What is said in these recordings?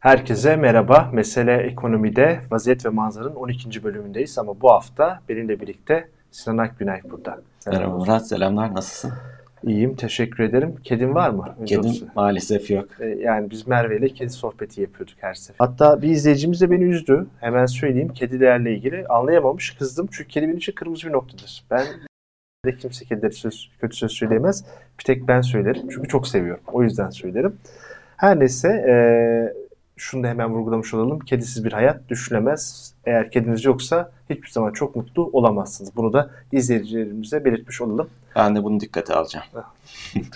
Herkese merhaba. Mesele ekonomide vaziyet ve manzaranın 12. bölümündeyiz ama bu hafta benimle birlikte Sinan Akgünay burada. Merhaba Murat, selamlar. Nasılsın? İyiyim, teşekkür ederim. Kedin var mı? Önce Kedim olsun. maalesef yok. Ee, yani biz Merve ile kedi sohbeti yapıyorduk her sefer. Hatta bir izleyicimiz de beni üzdü. Hemen söyleyeyim kedilerle ilgili. Anlayamamış, kızdım. Çünkü kedi benim için kırmızı bir noktadır. Ben de kimse kedileri söz, kötü söz söyleyemez. Bir tek ben söylerim. Çünkü çok seviyorum. O yüzden söylerim. Her neyse e, şunu da hemen vurgulamış olalım. Kedisiz bir hayat düşünemez. Eğer kediniz yoksa hiçbir zaman çok mutlu olamazsınız. Bunu da izleyicilerimize belirtmiş olalım. Ben de bunu dikkate alacağım.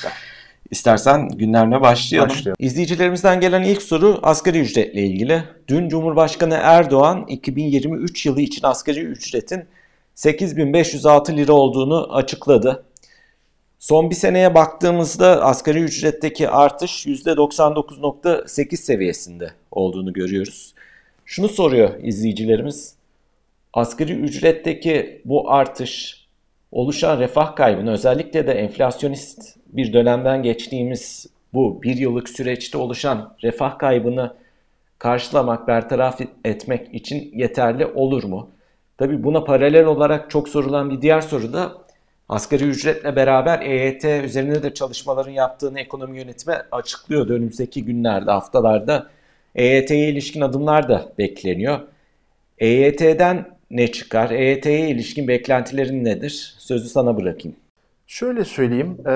İstersen günlerine başlayalım. başlayalım. İzleyicilerimizden gelen ilk soru asgari ücretle ilgili. Dün Cumhurbaşkanı Erdoğan 2023 yılı için asgari ücretin 8506 lira olduğunu açıkladı. Son bir seneye baktığımızda asgari ücretteki artış %99.8 seviyesinde olduğunu görüyoruz. Şunu soruyor izleyicilerimiz. Asgari ücretteki bu artış oluşan refah kaybını özellikle de enflasyonist bir dönemden geçtiğimiz bu bir yıllık süreçte oluşan refah kaybını karşılamak, bertaraf etmek için yeterli olur mu? Tabi buna paralel olarak çok sorulan bir diğer soru da asgari ücretle beraber EYT üzerinde de çalışmaların yaptığını ekonomi yönetimi açıklıyor. Önümüzdeki günlerde, haftalarda EYT'ye ilişkin adımlar da bekleniyor. EYT'den ne çıkar? EYT'ye ilişkin beklentilerin nedir? Sözü sana bırakayım. Şöyle söyleyeyim, e,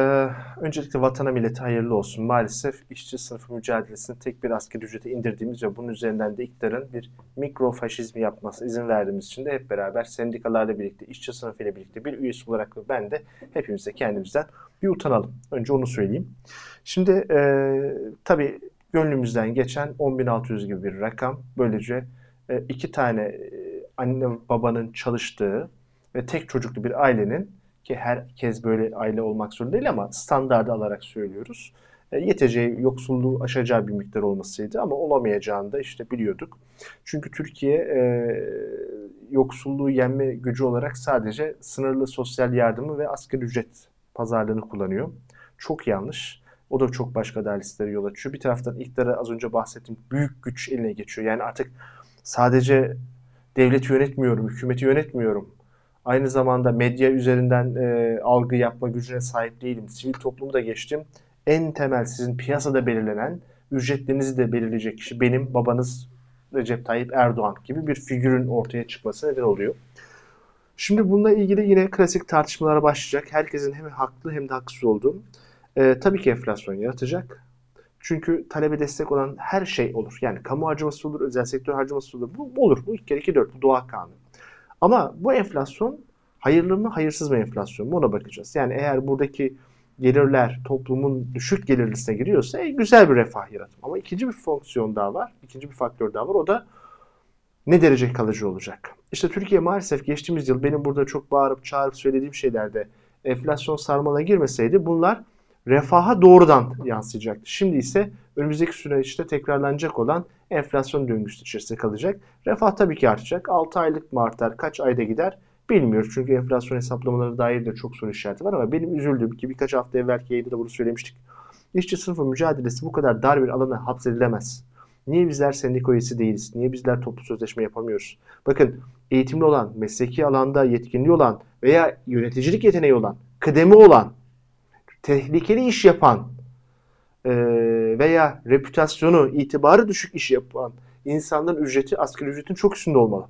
öncelikle vatana millete hayırlı olsun. Maalesef işçi sınıfı mücadelesini tek bir asgari ücrete indirdiğimiz ve bunun üzerinden de iktidarın bir mikro faşizmi yapması izin verdiğimiz için de hep beraber sendikalarla birlikte, işçi sınıfıyla birlikte bir üyesi olarak ben de hepimiz de kendimizden bir utanalım. Önce onu söyleyeyim. Şimdi e, tabii gönlümüzden geçen 10.600 gibi bir rakam. Böylece e, iki tane e, anne babanın çalıştığı ve tek çocuklu bir ailenin ki herkes böyle aile olmak zorunda değil ama standardı alarak söylüyoruz. E, yeteceği, yoksulluğu aşacağı bir miktar olmasıydı ama olamayacağını da işte biliyorduk. Çünkü Türkiye e, yoksulluğu yenme gücü olarak sadece sınırlı sosyal yardımı ve asgari ücret pazarlığını kullanıyor. Çok yanlış. O da çok başka adaletsizlere yol açıyor. Bir taraftan iktidara az önce bahsettiğim büyük güç eline geçiyor. Yani artık sadece devleti yönetmiyorum, hükümeti yönetmiyorum Aynı zamanda medya üzerinden e, algı yapma gücüne sahip değilim. Sivil toplumu da geçtim. En temel sizin piyasada belirlenen ücretlerinizi de belirleyecek kişi benim babanız Recep Tayyip Erdoğan gibi bir figürün ortaya çıkması neden oluyor. Şimdi bununla ilgili yine klasik tartışmalara başlayacak. Herkesin hem haklı hem de haksız olduğu. Ee, tabii ki enflasyon yaratacak. Çünkü talebe destek olan her şey olur. Yani kamu harcaması olur, özel sektör harcaması olur. Bu olur. Bu ilk kere iki dört. Bu doğa kanunu. Ama bu enflasyon hayırlı mı hayırsız mı enflasyon mu ona bakacağız. Yani eğer buradaki gelirler toplumun düşük gelir listesine giriyorsa e, güzel bir refah yaratım. Ama ikinci bir fonksiyon daha var. ikinci bir faktör daha var. O da ne derece kalıcı olacak? İşte Türkiye maalesef geçtiğimiz yıl benim burada çok bağırıp çağırıp söylediğim şeylerde enflasyon sarmala girmeseydi bunlar refaha doğrudan yansıyacaktı. Şimdi ise önümüzdeki süreçte tekrarlanacak olan enflasyon döngüsü içerisinde kalacak. Refah tabii ki artacak. 6 aylık mı artar, kaç ayda gider bilmiyoruz. Çünkü enflasyon hesaplamaları dair de çok soru işareti var ama benim üzüldüğüm ki birkaç hafta evvelki yayında da bunu söylemiştik. İşçi sınıfı mücadelesi bu kadar dar bir alana hapsedilemez. Niye bizler sendika üyesi değiliz? Niye bizler toplu sözleşme yapamıyoruz? Bakın eğitimli olan, mesleki alanda yetkinliği olan veya yöneticilik yeteneği olan, kıdemi olan, tehlikeli iş yapan veya reputasyonu, itibarı düşük iş yapan insanların ücreti asgari ücretin çok üstünde olmalı.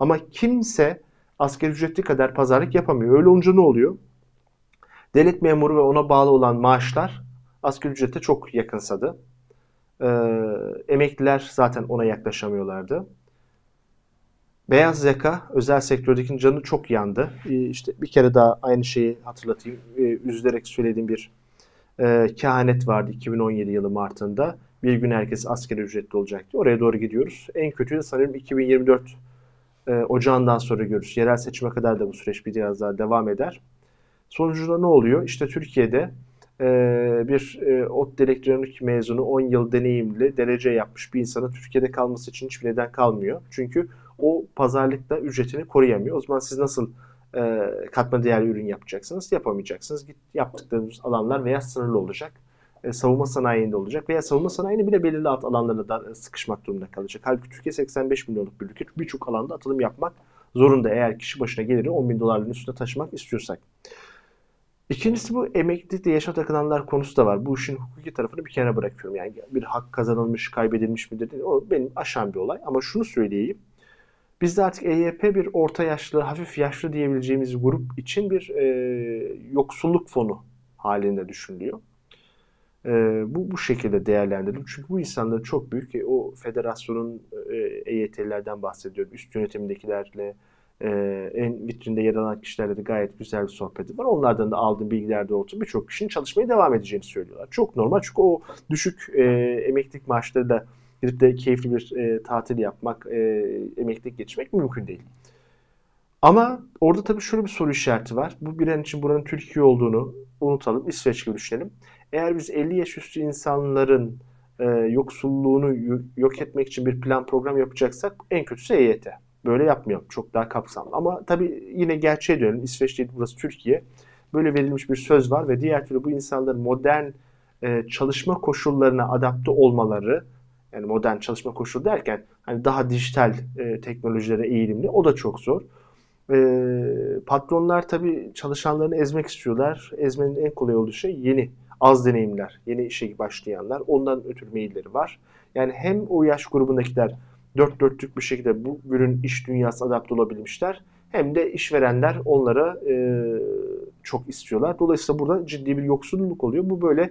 Ama kimse asgari ücretli kadar pazarlık yapamıyor. Öyle olunca ne oluyor? Devlet memuru ve ona bağlı olan maaşlar asgari ücrete çok yakınsadı. Ee, emekliler zaten ona yaklaşamıyorlardı. Beyaz yaka özel sektördeki canı çok yandı. Ee, işte bir kere daha aynı şeyi hatırlatayım. Ee, üzülerek söylediğim bir e, kehanet vardı 2017 yılı Mart'ında. Bir gün herkes askeri ücretli olacaktı. Oraya doğru gidiyoruz. En kötü de sanırım 2024 e, Ocağından sonra görürüz. Yerel seçime kadar da bu süreç bir biraz daha devam eder. Sonucunda ne oluyor? İşte Türkiye'de e, bir e, ODTÜ elektronik mezunu 10 yıl deneyimli derece yapmış bir insanın Türkiye'de kalması için hiçbir neden kalmıyor. Çünkü o pazarlıkta ücretini koruyamıyor. O zaman siz nasıl e, katma değerli ürün yapacaksınız? Yapamayacaksınız. Git yaptıklarınız alanlar veya sınırlı olacak. e, savunma sanayinde olacak veya savunma sanayinin bile belirli alt alanlarına da e, sıkışmak durumunda kalacak. Halbuki Türkiye 85 milyonluk bir ülke. Birçok alanda atılım yapmak zorunda eğer kişi başına geliri 10 bin doların üstüne taşımak istiyorsak. İkincisi bu emeklilikte yaşa takılanlar konusu da var. Bu işin hukuki tarafını bir kenara bırakıyorum. Yani bir hak kazanılmış, kaybedilmiş midir? O benim aşan bir olay. Ama şunu söyleyeyim. Bizde artık EYP bir orta yaşlı, hafif yaşlı diyebileceğimiz grup için bir e, yoksulluk fonu halinde düşünülüyor. E, bu bu şekilde değerlendirilir. Çünkü bu insanların çok büyük e, o federasyonun e, EYT'lilerden bahsediyorum. Üst yönetimindekilerle, e, en vitrinde yer alan kişilerle de gayet güzel bir sohbeti var. Onlardan da aldığım bilgiler doğrultusunda birçok kişinin çalışmaya devam edeceğini söylüyorlar. Çok normal çünkü o düşük e, emeklilik maaşları da gidip de keyifli bir e, tatil yapmak, e, emeklilik geçmek mümkün değil. Ama orada tabii şöyle bir soru işareti var. Bu bir an için buranın Türkiye olduğunu unutalım. İsveç gibi düşünelim. Eğer biz 50 yaş üstü insanların e, yoksulluğunu yok etmek için bir plan program yapacaksak en kötüsü EYT. Böyle yapmayalım. Çok daha kapsamlı. Ama tabii yine gerçeğe dönelim. İsveç değil burası Türkiye. Böyle verilmiş bir söz var ve diğer türlü bu insanların modern e, çalışma koşullarına adapte olmaları yani modern çalışma koşulu derken hani daha dijital e, teknolojilere eğilimli o da çok zor. E, patronlar tabii çalışanlarını ezmek istiyorlar. Ezmenin en kolay olduğu şey yeni, az deneyimler, yeni işe başlayanlar. Ondan ötürü mailleri var. Yani hem o yaş grubundakiler dört dörtlük bir şekilde bu ürün iş dünyası adapte olabilmişler. Hem de işverenler onlara e, çok istiyorlar. Dolayısıyla burada ciddi bir yoksulluk oluyor. Bu böyle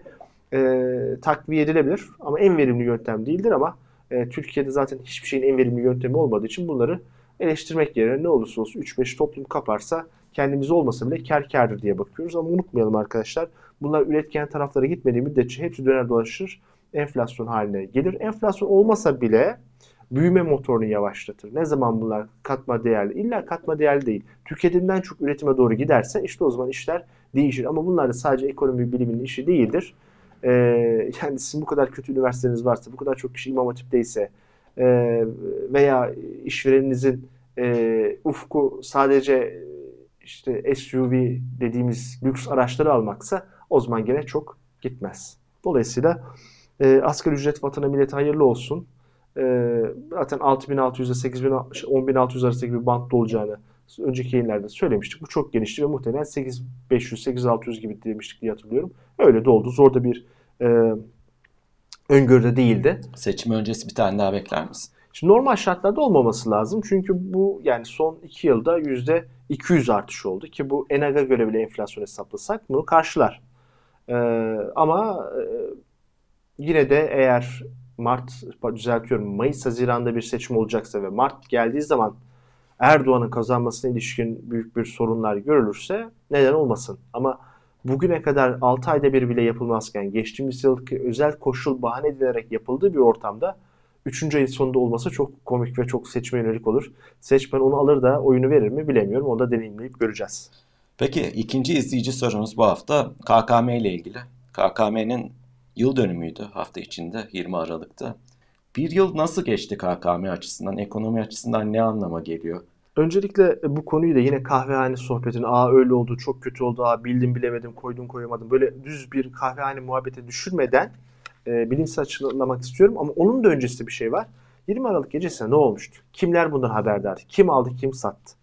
e, takviye edilebilir ama en verimli yöntem değildir ama e, Türkiye'de zaten hiçbir şeyin en verimli yöntemi olmadığı için bunları eleştirmek yerine ne olursa olsun 3-5 toplum kaparsa kendimiz olmasa bile kar kardır diye bakıyoruz. Ama unutmayalım arkadaşlar bunlar üretken taraflara gitmediği müddetçe hepsi döner dolaşır enflasyon haline gelir. Enflasyon olmasa bile büyüme motorunu yavaşlatır. Ne zaman bunlar katma değerli? İlla katma değerli değil. Tüketimden çok üretime doğru giderse işte o zaman işler değişir. Ama bunlar da sadece ekonomi biliminin işi değildir. Ee, yani sizin bu kadar kötü üniversiteniz varsa, bu kadar çok kişi imam hatipteyse e, veya işvereninizin e, ufku sadece işte SUV dediğimiz lüks araçları almaksa o zaman gene çok gitmez. Dolayısıyla e, asgari ücret vatana millete hayırlı olsun. E, zaten 6600 ile 8000 10600 arasındaki bir bantta olacağını önceki yayınlarda söylemiştik. Bu çok genişti ve muhtemelen 8500 8600 gibi demiştik diye hatırlıyorum. Öyle de oldu. Zor da bir e, öngörüde değildi. Seçim öncesi bir tane daha bekler misin? Şimdi normal şartlarda olmaması lazım. Çünkü bu yani son 2 yılda %200 artış oldu ki bu ENAG'a göre bile enflasyon hesaplasak bunu karşılar. Ee, ama e, yine de eğer Mart düzeltiyorum Mayıs Haziran'da bir seçim olacaksa ve Mart geldiği zaman Erdoğan'ın kazanmasına ilişkin büyük bir sorunlar görülürse neden olmasın? Ama bugüne kadar 6 ayda bir bile yapılmazken geçtiğimiz yılki özel koşul bahane edilerek yapıldığı bir ortamda 3. ayın sonunda olması çok komik ve çok seçme yönelik olur. Seçmen onu alır da oyunu verir mi bilemiyorum. Onu da deneyimleyip göreceğiz. Peki ikinci izleyici sorumuz bu hafta KKM ile ilgili. KKM'nin yıl dönümüydü hafta içinde 20 Aralık'ta. Bir yıl nasıl geçti KKM açısından, ekonomi açısından ne anlama geliyor? Öncelikle bu konuyu da yine kahvehane sohbetini aa öyle oldu, çok kötü oldu, aa bildim bilemedim, koydum koyamadım. Böyle düz bir kahvehane muhabbete düşürmeden e, bilimsel açıklamak istiyorum. Ama onun da öncesinde bir şey var. 20 Aralık gecesinde ne olmuştu? Kimler bundan haberdar? Kim aldı, kim sattı?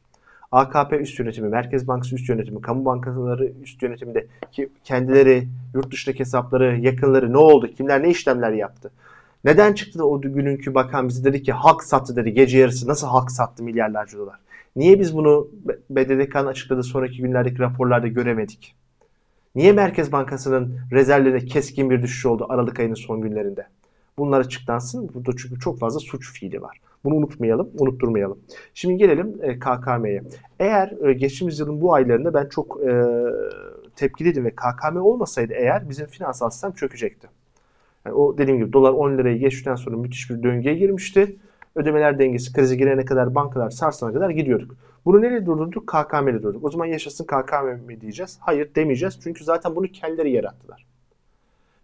AKP üst yönetimi, Merkez Bankası üst yönetimi, kamu bankaları üst yönetiminde ki kendileri, yurt dışındaki hesapları, yakınları ne oldu? Kimler ne işlemler yaptı? Neden çıktı da o gününkü bakan bize dedi ki halk sattı dedi gece yarısı. Nasıl halk sattı milyarlarca dolar? Niye biz bunu BDDK'nın açıkladığı sonraki günlerdeki raporlarda göremedik? Niye Merkez Bankası'nın rezervlerine keskin bir düşüş oldu Aralık ayının son günlerinde? Bunlar açıklansın. Burada çünkü çok fazla suç fiili var. Bunu unutmayalım, unutturmayalım. Şimdi gelelim e, KKM'ye. Eğer e, geçtiğimiz yılın bu aylarında ben çok e, tepkiliydim ve KKM olmasaydı eğer bizim finansal sistem çökecekti. Yani o dediğim gibi dolar 10 lirayı geçtikten sonra müthiş bir döngüye girmişti. Ödemeler dengesi krizi girene kadar bankalar sarsana kadar gidiyorduk. Bunu nereye durdurduk? KKM ile durdurduk. O zaman yaşasın KKM mi diyeceğiz? Hayır demeyeceğiz. Çünkü zaten bunu kelleri yarattılar.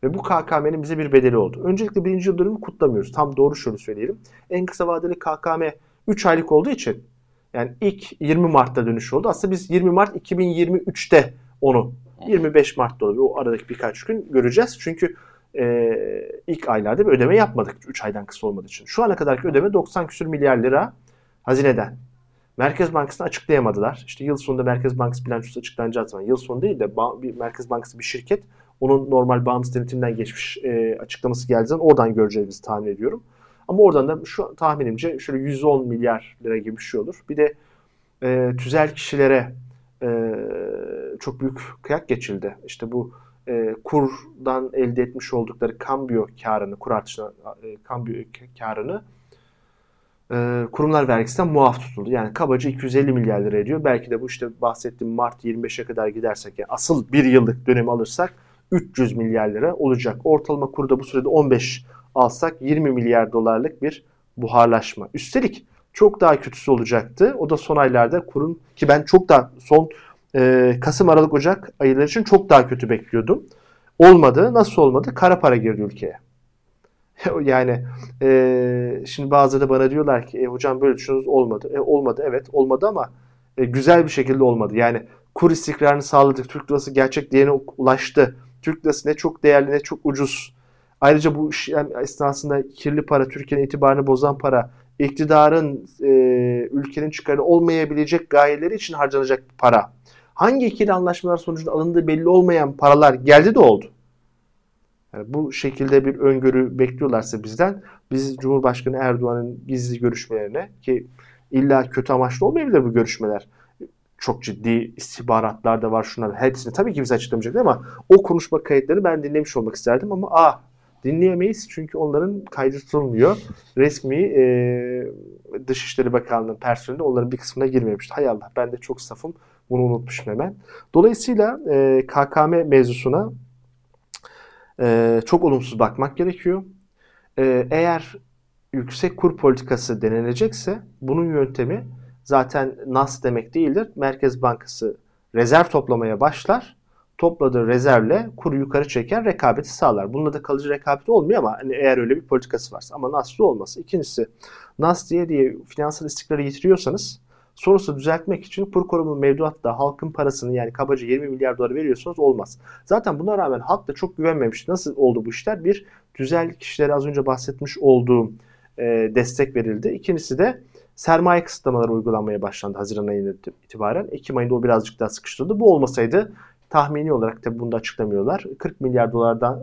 Ve bu KKM'nin bize bir bedeli oldu. Öncelikle birinci yıl dönümü kutlamıyoruz. Tam doğru şöyle söyleyelim. En kısa vadeli KKM 3 aylık olduğu için yani ilk 20 Mart'ta dönüş oldu. Aslında biz 20 Mart 2023'te onu 25 Mart'ta oluyor. O aradaki birkaç gün göreceğiz. Çünkü e, ilk aylarda bir ödeme yapmadık 3 aydan kısa olmadığı için. Şu ana kadarki ödeme 90 küsür milyar lira hazineden. Merkez Bankası'nı açıklayamadılar. İşte yıl sonunda Merkez Bankası bilançosu açıklanacağı zaman yıl sonu değil de bir Merkez Bankası bir şirket onun normal bağımsız denetimden geçmiş e, açıklaması geldiği zaman oradan göreceğimizi tahmin ediyorum. Ama oradan da şu tahminimce şöyle 110 milyar lira gibi bir şey olur. Bir de e, tüzel kişilere e, çok büyük kıyak geçildi. İşte bu e, kurdan elde etmiş oldukları kambiyo karını, kur artışına e, kambiyo karını e, kurumlar vergisinden muaf tutuldu. Yani kabaca 250 milyar lira ediyor. Belki de bu işte bahsettiğim Mart 25'e kadar gidersek yani asıl bir yıllık dönemi alırsak 300 milyar lira olacak. Ortalama kurda bu sürede 15 alsak 20 milyar dolarlık bir buharlaşma. Üstelik çok daha kötüsü olacaktı. O da son aylarda kurun ki ben çok daha son e, Kasım, Aralık, Ocak ayları için çok daha kötü bekliyordum. Olmadı. Nasıl olmadı? Kara para girdi ülkeye. yani e, şimdi bazıları bana diyorlar ki e, hocam böyle düşünüyorsunuz olmadı. E, olmadı evet olmadı ama e, güzel bir şekilde olmadı. Yani kur istikrarını sağladık. Türk lirası gerçek değerine ulaştı. Türk lirası ne çok değerli ne çok ucuz. Ayrıca bu iş yani esnasında kirli para, Türkiye'nin itibarını bozan para, iktidarın e, ülkenin çıkarı olmayabilecek gayeleri için harcanacak para. Hangi ikili anlaşmalar sonucunda alındığı belli olmayan paralar geldi de oldu. Yani bu şekilde bir öngörü bekliyorlarsa bizden biz Cumhurbaşkanı Erdoğan'ın gizli görüşmelerine ki illa kötü amaçlı olmayabilir bu görüşmeler. Çok ciddi istihbaratlar da var şunlar. Hepsini tabii ki bize açıklamayacaklar ama o konuşma kayıtlarını ben dinlemiş olmak isterdim ama ah dinleyemeyiz çünkü onların kaydı tutulmuyor. Resmi e, Dışişleri Bakanlığı'nın personeli onların bir kısmına girmemişti. Hay Allah ben de çok safım bunu unutmuşum hemen. Dolayısıyla e, KKM mevzusuna e, çok olumsuz bakmak gerekiyor. E, eğer yüksek kur politikası denenecekse bunun yöntemi zaten NAS demek değildir. Merkez Bankası rezerv toplamaya başlar. Topladığı rezervle kuru yukarı çeken rekabeti sağlar. Bununla da kalıcı rekabet olmuyor ama hani eğer öyle bir politikası varsa. Ama NAS'lı olması. İkincisi NAS diye diye finansal istikrarı yitiriyorsanız Sonrasında düzeltmek için kur korumalı mevduatta halkın parasını yani kabaca 20 milyar dolar veriyorsanız olmaz. Zaten buna rağmen halk da çok güvenmemişti. Nasıl oldu bu işler? Bir, tüzel kişilere az önce bahsetmiş olduğum e, destek verildi. İkincisi de sermaye kısıtlamaları uygulanmaya başlandı Haziran ayında itibaren. Ekim ayında o birazcık daha sıkıştırdı. Bu olmasaydı tahmini olarak tabi bunu da açıklamıyorlar. 40 milyar dolardan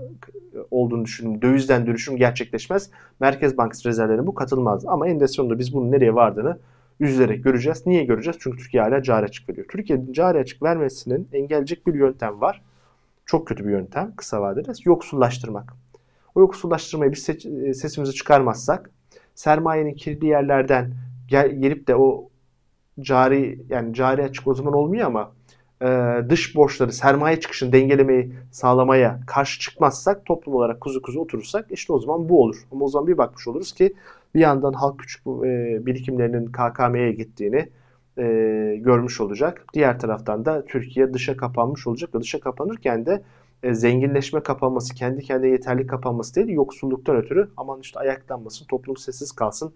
olduğunu düşünün. Dövizden dönüşüm gerçekleşmez. Merkez Bankası rezervlerine bu katılmaz. Ama en sonunda biz bunun nereye vardığını üzülerek göreceğiz. Niye göreceğiz? Çünkü Türkiye hala cari açık veriyor. Türkiye'nin cari açık vermesinin engelleyecek bir yöntem var. Çok kötü bir yöntem kısa vadede. Yoksullaştırmak. O yoksullaştırmayı biz e, sesimizi çıkarmazsak sermayenin kirli yerlerden gel, gelip de o cari yani cari açık o zaman olmuyor ama e, dış borçları sermaye çıkışını dengelemeyi sağlamaya karşı çıkmazsak toplum olarak kuzu kuzu oturursak işte o zaman bu olur. Ama o zaman bir bakmış oluruz ki bir yandan halk küçük e, birikimlerinin KKM'ye gittiğini e, görmüş olacak. Diğer taraftan da Türkiye dışa kapanmış olacak ve dışa kapanırken de e, zenginleşme kapanması, kendi kendine yeterli kapanması değil, yoksulluktan ötürü aman işte ayaklanmasın, toplum sessiz kalsın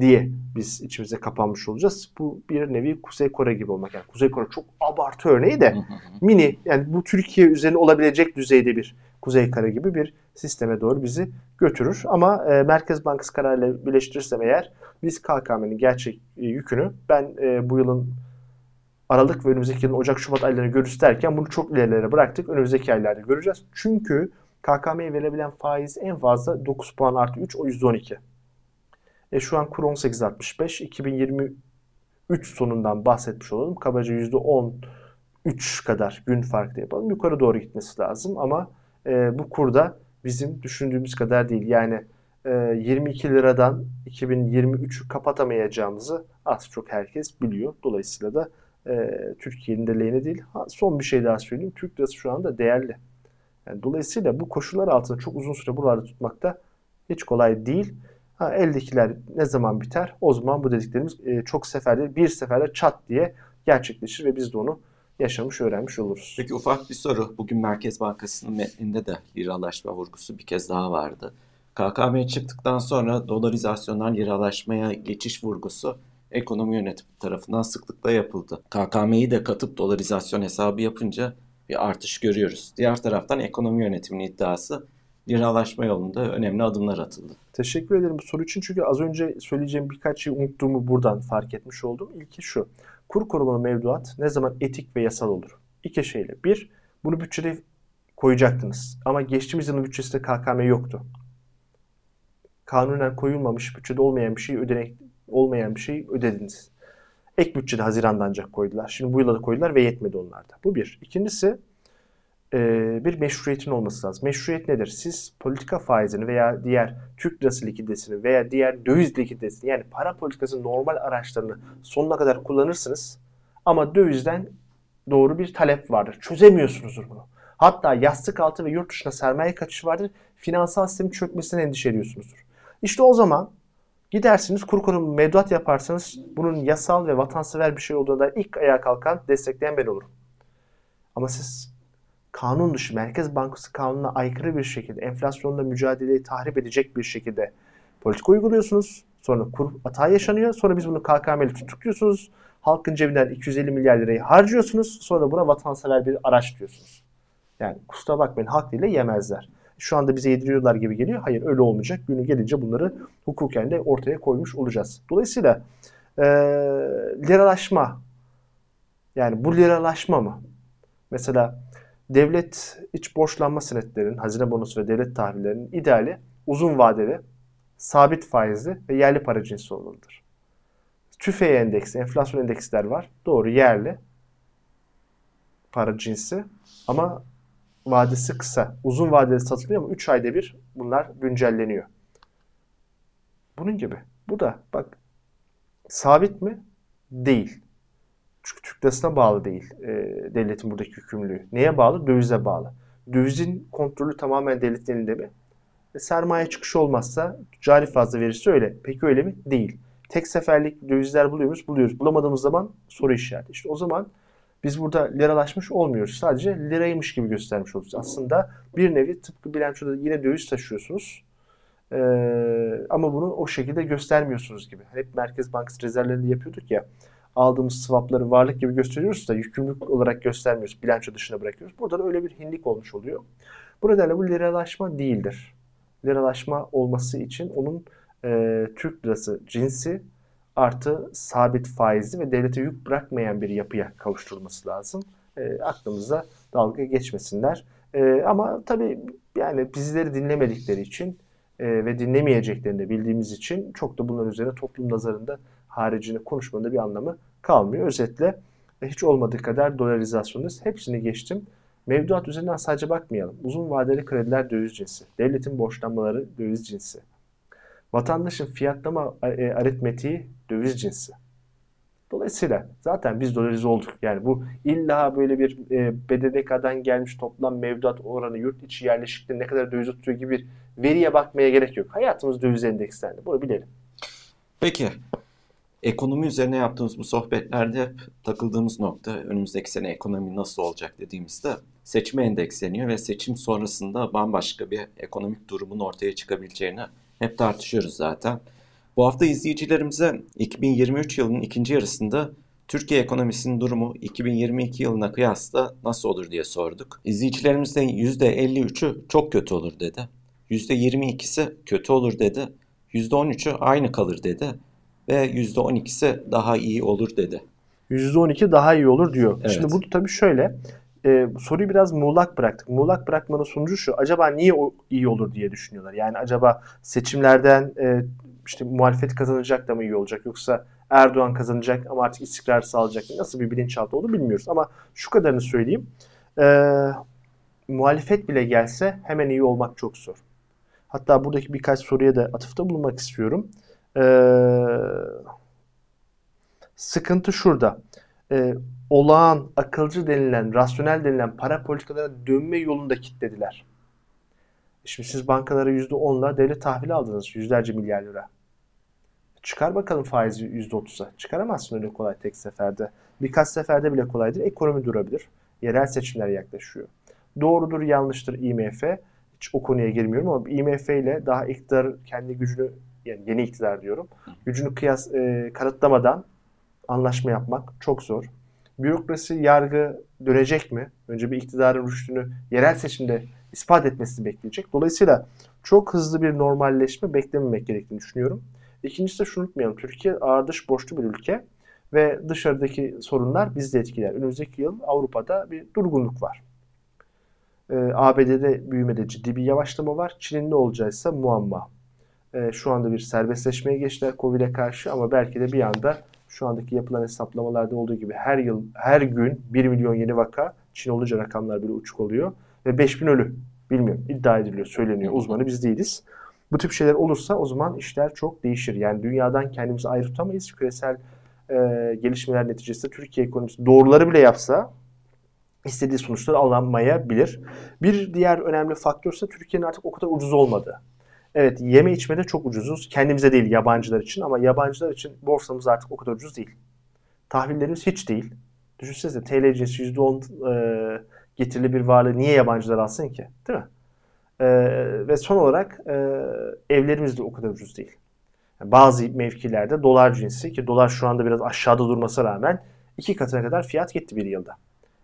diye biz içimize kapanmış olacağız. Bu bir nevi Kuzey Kore gibi olmak. Yani Kuzey Kore çok abartı örneği de mini yani bu Türkiye üzerine olabilecek düzeyde bir Kuzey Kore gibi bir sisteme doğru bizi götürür. Ama e, Merkez Bankası kararıyla birleştirirsem eğer biz KKM'nin gerçek e, yükünü ben e, bu yılın Aralık ve önümüzdeki yılın Ocak Şubat aylarını görürüz derken bunu çok ilerilere bıraktık. Önümüzdeki aylarda göreceğiz. Çünkü KKM'ye verilebilen faiz en fazla 9 puan artı 3 o %12. E şu an kur 18.65. 2023 sonundan bahsetmiş olalım. Kabaca %13 kadar gün farklı yapalım. Yukarı doğru gitmesi lazım ama e, bu kurda bizim düşündüğümüz kadar değil. Yani e, 22 liradan 2023'ü kapatamayacağımızı az çok herkes biliyor. Dolayısıyla da e, Türkiye'nin de lehine değil. Son bir şey daha söyleyeyim. Türk lirası şu anda değerli. Yani dolayısıyla bu koşullar altında çok uzun süre buralarda tutmak da hiç kolay değil. Ha, eldekiler ne zaman biter? O zaman bu dediklerimiz e, çok seferde bir seferde çat diye gerçekleşir ve biz de onu yaşamış, öğrenmiş oluruz. Peki ufak bir soru. Bugün Merkez Bankası'nın metninde de liralaşma vurgusu bir kez daha vardı. KKM çıktıktan sonra dolarizasyondan liralaşmaya geçiş vurgusu ekonomi yönetimi tarafından sıklıkla yapıldı. KKM'yi de katıp dolarizasyon hesabı yapınca bir artış görüyoruz. Diğer taraftan ekonomi yönetiminin iddiası liralaşma yolunda önemli adımlar atıldı. Teşekkür ederim bu soru için çünkü az önce söyleyeceğim birkaç şey unuttuğumu buradan fark etmiş oldum. İlki şu. Kur korumalı mevduat ne zaman etik ve yasal olur? İki şeyle. Bir, bunu bütçede koyacaktınız. Ama geçtiğimiz yılın bütçesinde KKM yoktu. Kanunen koyulmamış, bütçede olmayan bir şey ödenek olmayan bir şey ödediniz. Ek bütçede Haziran'da ancak koydular. Şimdi bu yıla da koydular ve yetmedi onlarda. Bu bir. İkincisi bir meşruiyetin olması lazım. Meşruiyet nedir? Siz politika faizini veya diğer Türk lirası likiditesini veya diğer döviz likiditesini yani para politikasının normal araçlarını sonuna kadar kullanırsınız. Ama dövizden doğru bir talep vardır. Çözemiyorsunuzdur bunu. Hatta yastık altı ve yurt dışına sermaye kaçışı vardır. Finansal sistemin çökmesinden endişe ediyorsunuzdur. İşte o zaman gidersiniz kur korumu mevduat yaparsanız bunun yasal ve vatansever bir şey olduğunda ilk ayağa kalkan destekleyen ben olurum. Ama siz kanun dışı Merkez Bankası kanununa aykırı bir şekilde enflasyonla mücadeleyi tahrip edecek bir şekilde politika uyguluyorsunuz. Sonra kur hata yaşanıyor. Sonra biz bunu KKM'li tutukluyorsunuz. Halkın cebinden 250 milyar lirayı harcıyorsunuz. Sonra buna vatansever bir araç diyorsunuz. Yani kusura bakmayın halk diliyle yemezler. Şu anda bize yediriyorlar gibi geliyor. Hayır öyle olmayacak. Günü gelince bunları hukuken de ortaya koymuş olacağız. Dolayısıyla e, liralaşma yani bu liralaşma mı? Mesela devlet iç borçlanma senetlerinin, hazine bonosu ve devlet tahvillerinin ideali uzun vadeli, sabit faizli ve yerli para cinsi olmalıdır. TÜFE endeksi, enflasyon endeksler var. Doğru yerli para cinsi ama vadesi kısa. Uzun vadeli satılıyor ama 3 ayda bir bunlar güncelleniyor. Bunun gibi. Bu da bak sabit mi? Değil. Çünkü Türk lirasına bağlı değil e, devletin buradaki yükümlülüğü. Neye bağlı? Dövize bağlı. Dövizin kontrolü tamamen devletin elinde mi? E, sermaye çıkışı olmazsa cari fazla verirse öyle. Peki öyle mi? Değil. Tek seferlik dövizler buluyoruz, buluyoruz. Bulamadığımız zaman soru işareti. İşte o zaman biz burada liralaşmış olmuyoruz. Sadece liraymış gibi göstermiş oluyoruz. Aslında bir nevi tıpkı bilançoda yine döviz taşıyorsunuz. Ee, ama bunu o şekilde göstermiyorsunuz gibi. Hep Merkez Bankası rezervlerinde yapıyorduk ya. Aldığımız swapları varlık gibi gösteriyoruz da yükümlülük olarak göstermiyoruz. Bilanço dışına bırakıyoruz. Burada da öyle bir hinlik olmuş oluyor. Bu nedenle bu liralaşma değildir. Liralaşma olması için onun e, Türk lirası cinsi artı sabit faizli ve devlete yük bırakmayan bir yapıya kavuşturulması lazım. E, aklımıza dalga geçmesinler. E, ama tabii yani bizleri dinlemedikleri için e, ve dinlemeyeceklerini de bildiğimiz için çok da bunların üzerine toplum nazarında haricinde konuşmanın da bir anlamı kalmıyor. Özetle e, hiç olmadığı kadar dolarizasyonuz. Hepsini geçtim. Mevduat üzerinden sadece bakmayalım. Uzun vadeli krediler döviz cinsi. Devletin borçlanmaları döviz cinsi. Vatandaşın fiyatlama e, aritmetiği döviz cinsi. Dolayısıyla zaten biz dolarize olduk. Yani bu illa böyle bir e, BDDK'dan gelmiş toplam mevduat oranı yurt içi yerleşikliğinde ne kadar döviz tutuyor gibi bir veriye bakmaya gerek yok. Hayatımız döviz endekslendi. Bunu bilelim. Peki ekonomi üzerine yaptığımız bu sohbetlerde hep takıldığımız nokta önümüzdeki sene ekonomi nasıl olacak dediğimizde seçime endeksleniyor ve seçim sonrasında bambaşka bir ekonomik durumun ortaya çıkabileceğini hep tartışıyoruz zaten. Bu hafta izleyicilerimize 2023 yılının ikinci yarısında Türkiye ekonomisinin durumu 2022 yılına kıyasla nasıl olur diye sorduk. İzleyicilerimizden %53'ü çok kötü olur dedi. %22'si kötü olur dedi. %13'ü aynı kalır dedi. Ve %12'si daha iyi olur dedi. %12 daha iyi olur diyor. Evet. Şimdi bu tabii şöyle. E, soruyu biraz muğlak bıraktık. Muğlak bırakmanın sonucu şu. Acaba niye o iyi olur diye düşünüyorlar. Yani acaba seçimlerden e, işte muhalefet kazanacak da mı iyi olacak yoksa Erdoğan kazanacak ama artık istikrar sağlayacak mı? Nasıl bir bilinçaltı olduğunu bilmiyoruz. Ama şu kadarını söyleyeyim. E, muhalefet bile gelse hemen iyi olmak çok zor. Hatta buradaki birkaç soruya da atıfta bulunmak istiyorum. E, sıkıntı şurada. E, olağan, akılcı denilen, rasyonel denilen para politikalarına dönme yolunda kitlediler. Şimdi siz bankalara %10'la devlet tahvili aldınız yüzlerce milyar lira. Çıkar bakalım faizi %30'a. Çıkaramazsın öyle kolay tek seferde. Birkaç seferde bile kolaydır. Ekonomi durabilir. Yerel seçimler yaklaşıyor. Doğrudur, yanlıştır IMF. Hiç o konuya girmiyorum ama IMF ile daha iktidar kendi gücünü yani yeni iktidar diyorum. Gücünü kıyas e, kanıtlamadan anlaşma yapmak çok zor. Bürokrasi, yargı dönecek mi? Önce bir iktidarın rüştünü yerel seçimde ispat etmesini bekleyecek. Dolayısıyla çok hızlı bir normalleşme beklememek gerektiğini düşünüyorum. İkincisi de şunu unutmayalım. Türkiye ağır dış borçlu bir ülke ve dışarıdaki sorunlar bizi de etkiler. Önümüzdeki yıl Avrupa'da bir durgunluk var. Ee, ABD'de büyümede ciddi bir yavaşlama var. Çin'in ne olacaksa muamma. Ee, şu anda bir serbestleşmeye geçtiler Covid'e karşı ama belki de bir anda şu andaki yapılan hesaplamalarda olduğu gibi her yıl, her gün 1 milyon yeni vaka, Çin olunca rakamlar böyle uçuk oluyor ve 5000 ölü. Bilmiyorum, iddia ediliyor, söyleniyor. Uzmanı biz değiliz. Bu tip şeyler olursa o zaman işler çok değişir. Yani dünyadan kendimizi ayrı tutamayız. Küresel e, gelişmeler neticesinde Türkiye ekonomisi doğruları bile yapsa istediği sonuçları alamayabilir. Bir diğer önemli faktör ise Türkiye'nin artık o kadar ucuz olmadığı. Evet yeme içmede çok ucuzuz. Kendimize değil yabancılar için ama yabancılar için borsamız artık o kadar ucuz değil. Tahvillerimiz hiç değil. Düşünsenize TL cinsi %10 e, getirili bir varlığı niye yabancılar alsın ki? Değil mi? E, ve son olarak e, evlerimiz de o kadar ucuz değil. Yani bazı mevkilerde dolar cinsi ki dolar şu anda biraz aşağıda durmasına rağmen iki katına kadar fiyat gitti bir yılda.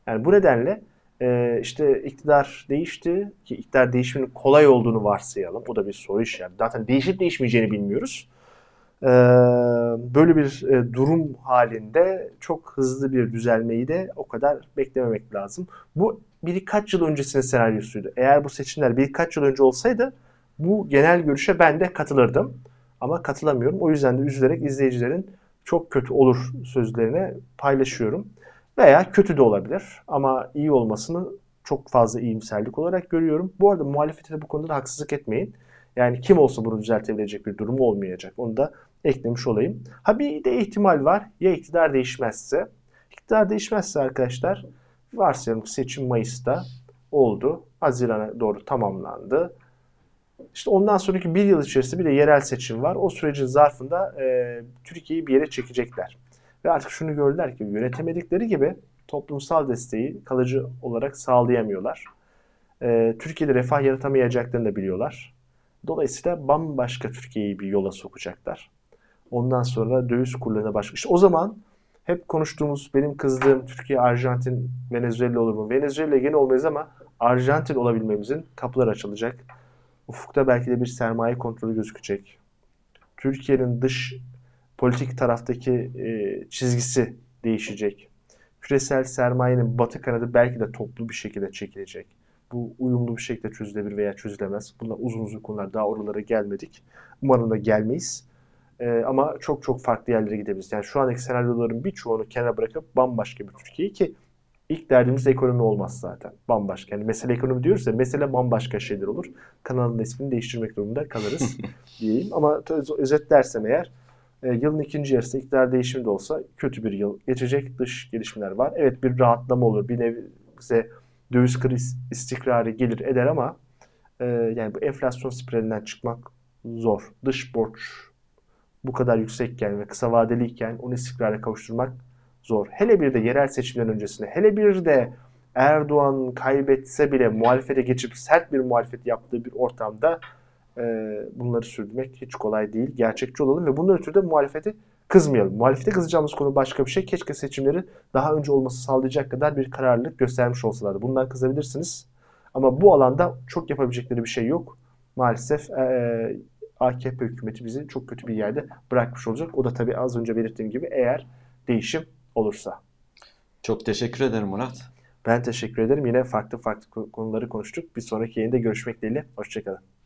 Yani bu nedenle e, işte iktidar değişti ki iktidar değişiminin kolay olduğunu varsayalım. O da bir soru işareti. Zaten değişip değişmeyeceğini bilmiyoruz. E, böyle bir e, durum halinde çok hızlı bir düzelmeyi de o kadar beklememek lazım. Bu birkaç yıl öncesinin senaryosuydu. Eğer bu seçimler birkaç yıl önce olsaydı bu genel görüşe ben de katılırdım. Ama katılamıyorum. O yüzden de üzülerek izleyicilerin çok kötü olur sözlerine paylaşıyorum. Veya kötü de olabilir ama iyi olmasını çok fazla iyimserlik olarak görüyorum. Bu arada muhalefete bu konuda da haksızlık etmeyin. Yani kim olsa bunu düzeltebilecek bir durum olmayacak. Onu da eklemiş olayım. Ha bir de ihtimal var. Ya iktidar değişmezse. İktidar değişmezse arkadaşlar varsayalım seçim Mayıs'ta oldu. Haziran'a doğru tamamlandı. İşte ondan sonraki bir yıl içerisinde bir de yerel seçim var. O sürecin zarfında e, Türkiye'yi bir yere çekecekler. Ve artık şunu gördüler ki yönetemedikleri gibi toplumsal desteği kalıcı olarak sağlayamıyorlar. E, Türkiye'de refah yaratamayacaklarını da biliyorlar. Dolayısıyla bambaşka Türkiye'yi bir yola sokacaklar. Ondan sonra döviz kurlarına başka. İşte o zaman hep konuştuğumuz benim kızdığım Türkiye, Arjantin, Venezuela olur mu? Venezuela gene olmayız ama Arjantin olabilmemizin kapıları açılacak. Ufukta belki de bir sermaye kontrolü gözükecek. Türkiye'nin dış politik taraftaki e, çizgisi değişecek. Küresel sermayenin batı kanadı belki de toplu bir şekilde çekilecek. Bu uyumlu bir şekilde çözülebilir veya çözülemez. Bunlar uzun uzun konular. Daha oralara gelmedik. Umarım da gelmeyiz. E, ama çok çok farklı yerlere gidebiliriz. Yani şu andaki senaryoların birçoğunu kenara bırakıp bambaşka bir Türkiye ki ilk derdimiz ekonomi olmaz zaten. Bambaşka. Yani mesele ekonomi diyoruz ya mesele bambaşka şeyler olur. Kanalın ismini değiştirmek durumunda kalırız diyeyim. Ama özetlersem eğer e, yılın ikinci yarısı iktidar değişimi de olsa kötü bir yıl geçecek. Dış gelişmeler var. Evet bir rahatlama olur. Bir nevi bize döviz kriz istikrarı gelir eder ama e, yani bu enflasyon spiralinden çıkmak zor. Dış borç bu kadar yüksekken ve kısa vadeliyken onu istikrara kavuşturmak zor. Hele bir de yerel seçimlerin öncesinde, hele bir de Erdoğan kaybetse bile muhalefete geçip sert bir muhalefet yaptığı bir ortamda e, bunları sürdürmek hiç kolay değil. Gerçekçi olalım ve bunun ötürü de muhalefeti kızmayalım. Muhalefete kızacağımız konu başka bir şey. Keşke seçimleri daha önce olması sağlayacak kadar bir kararlılık göstermiş olsalardı. Bundan kızabilirsiniz. Ama bu alanda çok yapabilecekleri bir şey yok. Maalesef e, AKP hükümeti bizi çok kötü bir yerde bırakmış olacak. O da tabii az önce belirttiğim gibi eğer değişim olursa. Çok teşekkür ederim Murat. Ben teşekkür ederim. Yine farklı farklı konuları konuştuk. Bir sonraki yayında görüşmek dileğiyle. Hoşçakalın.